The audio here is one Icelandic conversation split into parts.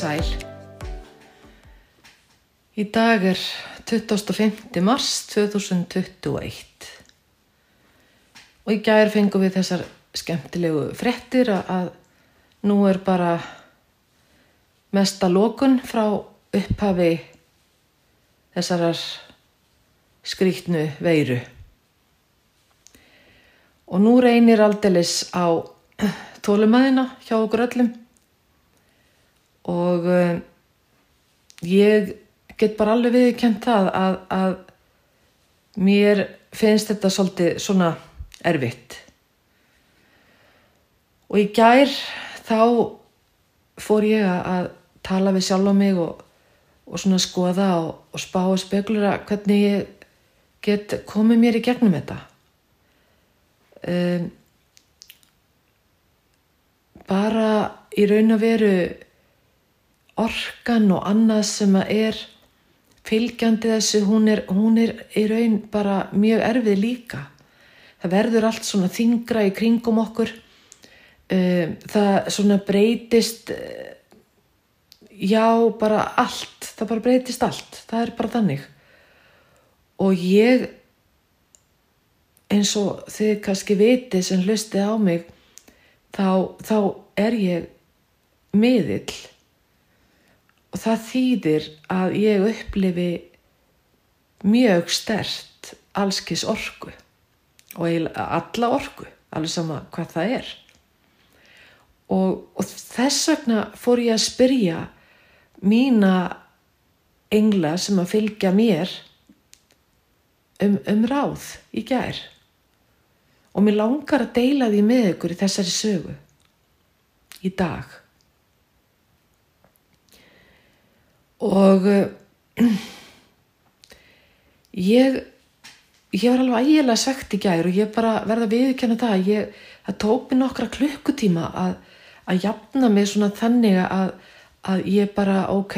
sæl. Í dag er 25. mars 2021 og í gær fengum við þessar skemmtilegu frettir að nú er bara mesta lókun frá upphafi þessarar skrítnu veiru. Og nú reynir aldeilis á tólumæðina hjá okkur öllum og uh, ég get bara alveg viðkjönd það að, að mér finnst þetta svolítið svona erfitt. Og í gær þá fór ég að tala við sjálf á mig og, og svona skoða og, og spá og spekulera hvernig ég get komið mér í gegnum þetta. Um, bara í raun og veru orkan og annað sem að er fylgjandi þessu, hún er, hún er í raun bara mjög erfið líka. Það verður allt svona þingra í kringum okkur, um, það svona breytist, já bara allt, það bara breytist allt, það er bara þannig. Og ég, eins og þið kannski viti sem hlustið á mig, þá, þá er ég miðill og það þýðir að ég upplifi mjög stert allskis orku og alla orku, alveg sama hvað það er. Og, og þess vegna fór ég að spyrja mína engla sem að fylgja mér um, um ráð í gær og mér langar að deila því með ykkur í þessari sögu í dag og uh, ég ég var alveg ægilega svegt í gær og ég bara verða að viðkjanna það ég, það tók mér nokkra klukkutíma að, að jafna mig svona þannig að, að ég bara ok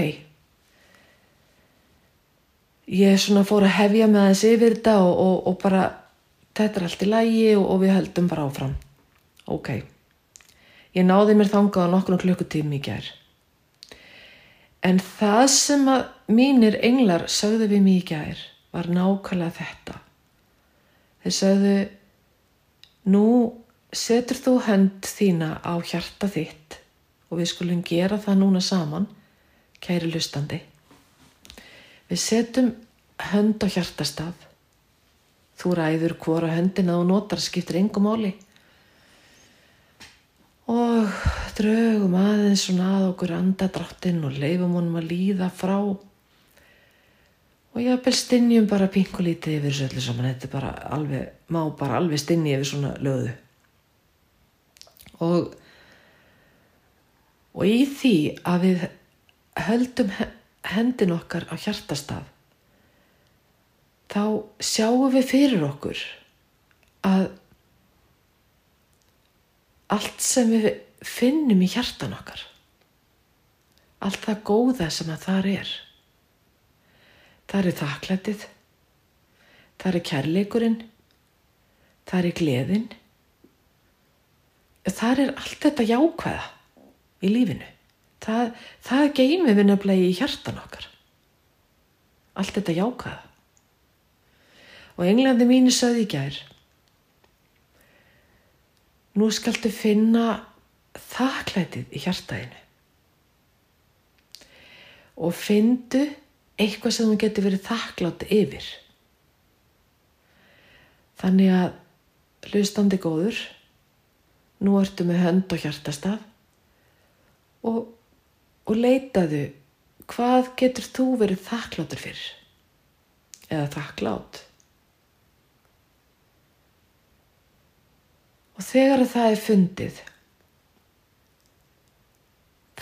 ég svona fór að hefja með þess yfir þetta og, og, og bara þetta er allt í lægi og, og við höldum bara áfram. Ok. Ég náði mér þangað á nokkrum klukkutími í gær. En það sem að mínir englar sögðu við mig í gær var nákvæmlega þetta. Þeir sögðu, nú setur þú hönd þína á hjarta þitt og við skulum gera það núna saman, kæri lustandi. Við setjum hönd á hjartastaf Þú ræður hvora höndina og notar skiptir engum máli. Og draugum aðeins svona að okkur andadráttinn og leifum honum að líða frá. Og ég hafði stinnjum bara pinkulítið yfir þessu öllu saman. Þetta er bara alveg, má bara alveg stinni yfir svona löðu. Og, og í því að við höldum hendin okkar á hjartastaf þá sjáum við fyrir okkur að allt sem við finnum í hjartan okkar, allt það góða sem að þar er, þar er þakklætið, þar er kærleikurinn, þar er gleðin, þar er allt þetta jákvæða í lífinu. Það, það geymið við nefnilega í hjartan okkar. Allt þetta jákvæða og englandi mínu söði gær. Nú skaltu finna þakklætið í hjartæðinu og findu eitthvað sem þú getur verið þakklátt yfir. Þannig að hlustandi góður, nú ertu með hönd og hjartastaf og, og leitaðu hvað getur þú verið þakkláttur fyrir eða þakklátt. Og þegar það er fundið,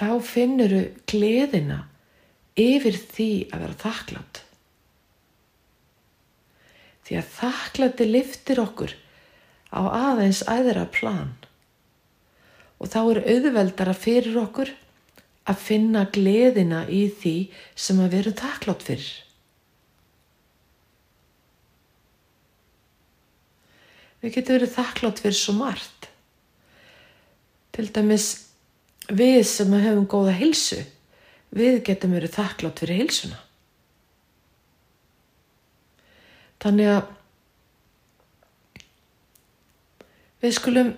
þá finnur þau gleðina yfir því að vera þakklátt. Því að þakklátti liftir okkur á aðeins æðra plan. Og þá er auðveldara fyrir okkur að finna gleðina í því sem að veru þakklátt fyrir. Við getum verið þakklátt fyrir svo margt. Til dæmis við sem hefum góða hilsu við getum verið þakklátt fyrir heilsuna. Þannig að við skulum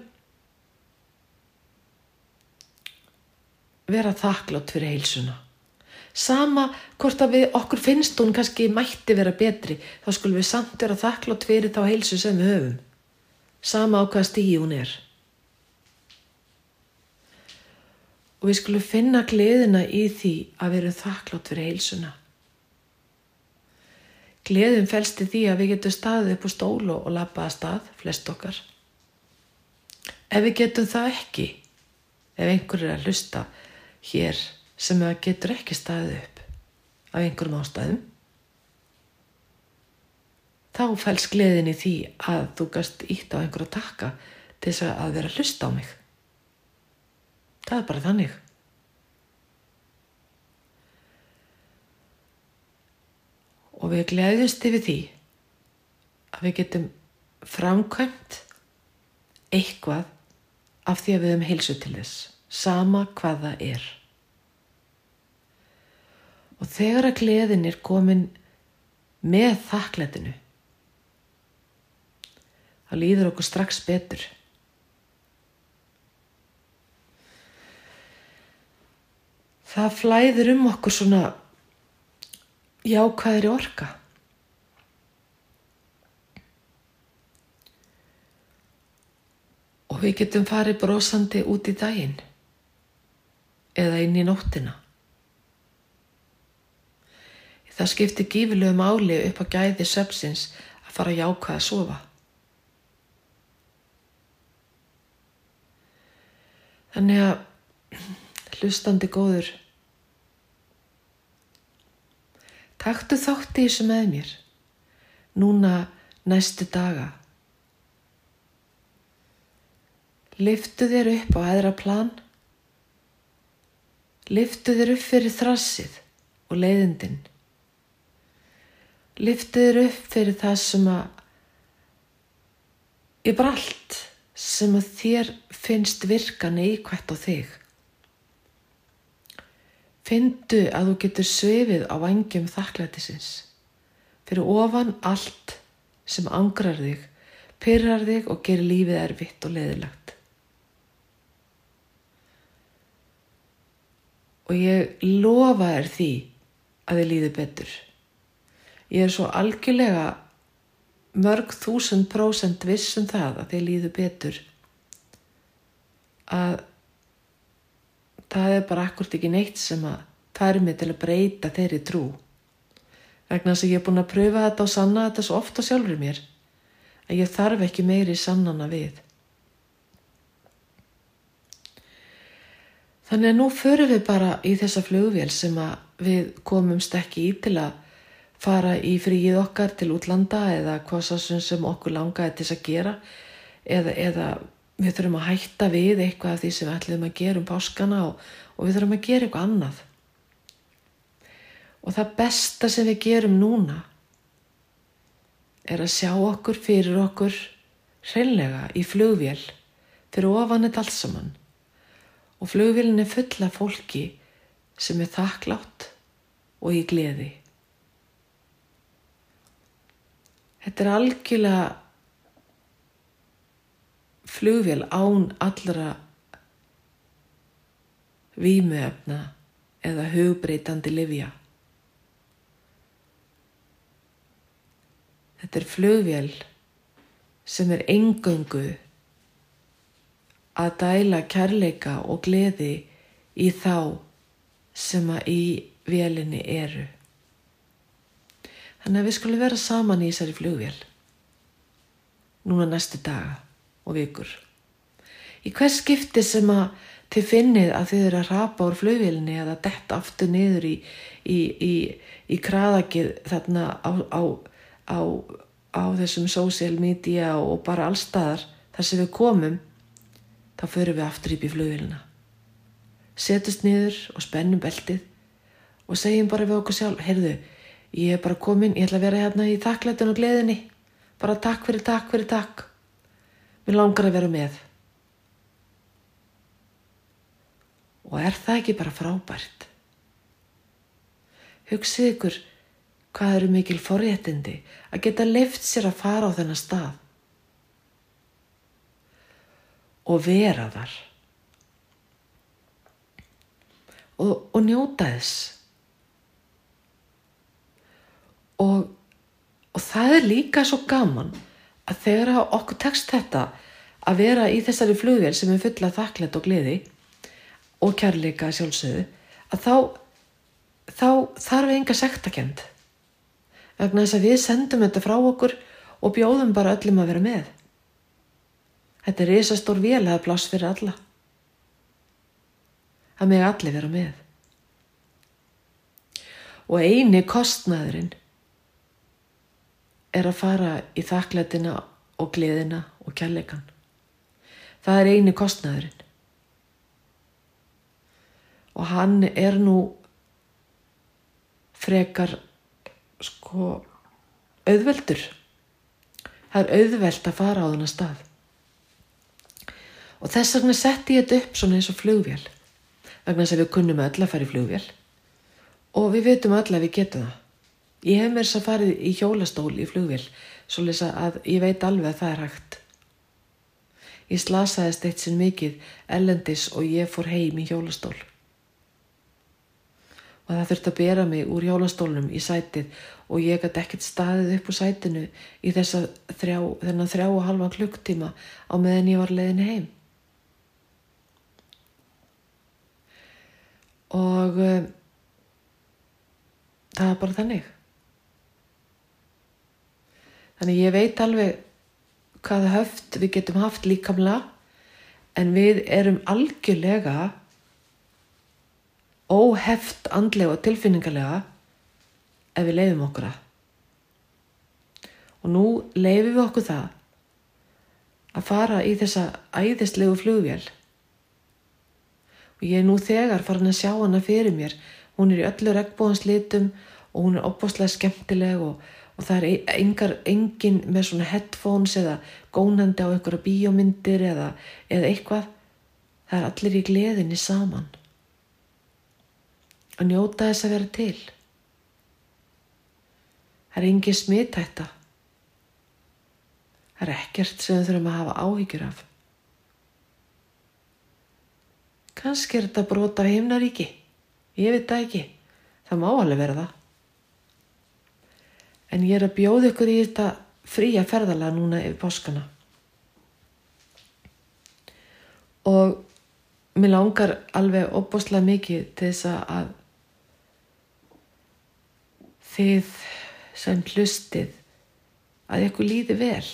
vera þakklátt fyrir heilsuna. Sama hvort að við okkur finnst hún kannski mætti vera betri, þá skulum við samt vera þakklátt fyrir þá heilsu sem við höfum. Sama á hvað stígi hún er. Og við skulum finna gleðina í því að vera þakklátt fyrir heilsuna. Gleðin fælst í því að við getum staðið upp á stólu og lappa að stað, flest okkar. Ef við getum það ekki, ef einhver er að hlusta hér sem að getur ekki staðið upp af einhverjum ástæðum, þá fælst gleðin í því að þú gast ítt á einhverju takka til þess að vera að hlusta á mig. Það er bara þannig. Og við gleðjumst yfir því að við getum framkvæmt eitthvað af því að við höfum heilsu til þess, sama hvað það er. Og þegar að gleðin er komin með þakklætinu, þá líður okkur strax betur. Það flæður um okkur svona jákvæðri orka. Og við getum farið brosandi út í daginn eða inn í nóttina. Það skiptir gífilegu máli upp á gæði söpsins að fara jákvæð að sofa. Þannig að hlustandi góður, taktu þátti þessu með mér, núna næstu daga. Liftu þér upp á aðra plan, liftu þér upp fyrir þrassið og leiðindinn. Liftu þér upp fyrir það sem að, bara allt sem að þér finnst virka neikvægt á þig. Findu að þú getur svefið á vangjum þakklætisins fyrir ofan allt sem angrar þig, pyrrar þig og gerir lífið erfitt og leðilagt. Og ég lofa þér því að þið líði betur. Ég er svo algjörlega mörg þúsund prósent vissum það að þið líðu betur að það er bara akkurt ekki neitt sem að færi mig til að breyta þeirri trú. Vegna þess að ég er búin að pröfa þetta og sanna þetta svo ofta sjálfur mér að ég þarf ekki meiri sannana við. Þannig að nú förum við bara í þessa flugvél sem að við komumst ekki í til að fara í fríið okkar til útlanda eða hvað svo sem okkur langaði til að gera eða, eða við þurfum að hætta við eitthvað af því sem við ætlum að gera um páskana og, og við þurfum að gera eitthvað annað. Og það besta sem við gerum núna er að sjá okkur fyrir okkur hreinlega í flugvél fyrir ofan þetta alls saman og flugvélin er fulla fólki sem er þakklátt og í gleði. Þetta er algjörlega flugvél án allra vímuefna eða hugbreytandi livja. Þetta er flugvél sem er engöngu að dæla kærleika og gleði í þá sem að í vélinni eru. Þannig að við skulum vera saman í þessari flugvél. Núna næstu daga og vikur. Í hvers skipti sem að þið finnið að þið eru að rapa úr flugvélinni eða detta aftur niður í, í, í, í kraðakið þarna á, á, á, á þessum social media og bara allstaðar þar sem við komum, þá förum við aftur upp í flugvélina. Setust niður og spennum beltið og segjum bara við okkur sjálf, heyrðu, ég er bara komin, ég ætla að vera hérna í takklætun og gleðinni, bara takk fyrir takk fyrir takk. Mér langar að vera með. Og er það ekki bara frábært? Hugsið ykkur hvað eru mikil forréttindi að geta leift sér að fara á þennan stað og vera þar og, og njóta þess og, og það er líka svo gaman að þegar okkur tekst þetta að vera í þessari flugvél sem er fulla þakklætt og gleði og kærleika sjálfsögðu að þá, þá þarf enga sektakend vegna þess að við sendum þetta frá okkur og bjóðum bara öllum að vera með. Þetta er risastór vél að pláss fyrir alla. Að mig allir vera með. Og eini kostnaðurinn er að fara í þakklætina og gleðina og kærleikan það er eini kostnaðurinn. Og hann er nú frekar sko auðveldur. Það er auðveld að fara á þennan stað. Og þess vegna setti ég þetta upp svona eins og flugvél vegna þess að við kunnum öll að fara í flugvél. Og við veitum öll að við getum það ég hef mér þess að farið í hjólastól í flugvél svo lesa að ég veit alveg að það er hægt Ég slasaðist eitt sinn mikið ellendis og ég fór heim í hjólastól. Og það þurfti að bera mig úr hjólastólnum í sætið og ég gæti ekkert staðið upp úr sætinu í þessa þrjá, þennan þrjá og halva klukktíma á meðan ég var leiðin heim. Og um, það var bara þannig. Þannig ég veit alveg hvaða höft við getum haft líkamlega en við erum algjörlega óheft andlega og tilfinningarlega ef við leiðum okkur að. Og nú leiðum við okkur það að fara í þessa æðislegu flugvél. Og ég er nú þegar farin að sjá hana fyrir mér. Hún er í öllu regnbóðanslitum og hún er opbáslega skemmtileg og og það er e- engar, engin með svona headphones eða gónandi á einhverja bíómyndir eða, eða eitthvað. Það er allir í gleðinni saman. Að njóta þess að vera til. Það er engin smittætta það er ekkert sem við þurfum að hafa áhyggjur af. Kannski er þetta brota heimnaríki ég veit það ekki. Það má alveg vera það en ég er að bjóða ykkur í þetta fría ferðala núna yfir páskana. Og mér langar alveg opboslega mikið til þess að þið sem hlustið að ykkur líði vel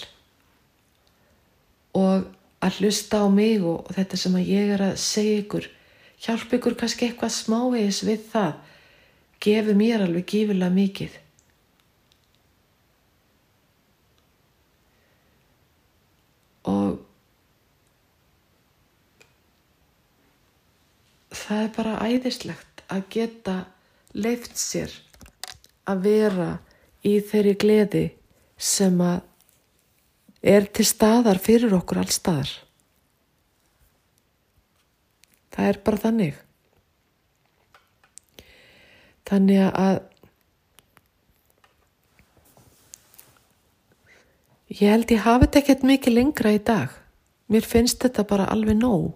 og að hlusta á mig og, þetta sem að ég er að segja ykkur hjálp ykkur kannski eitthvað smávegis við það gefur mér alveg gífilega mikið og það er bara æðislegt að geta leift sér að vera í þeirri gleði sem að er til staðar fyrir okkur allstaðar. Það er bara þannig. Þannig að Ég held ég hafi þetta ekkert mikið lengra í dag. Mér finnst þetta bara alveg nóg.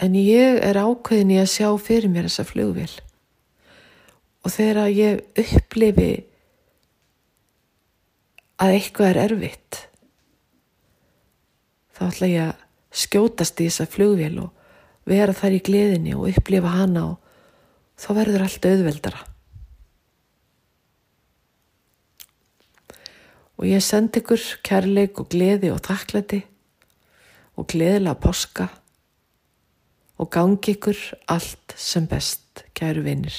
En ég er ákveðin í að sjá fyrir mér þessa flugvél. Og þegar ég upplifi að eitthvað er erfitt, þá ætla ég að skjótast í þessa flugvél og vera þar í gleðinni og upplifa hana og þá verður allt auðveldara. og ég sendi ykkur kærleik og gleði og þakklæti og gleðilega poska og gangi ykkur allt sem best, kæru vinnir.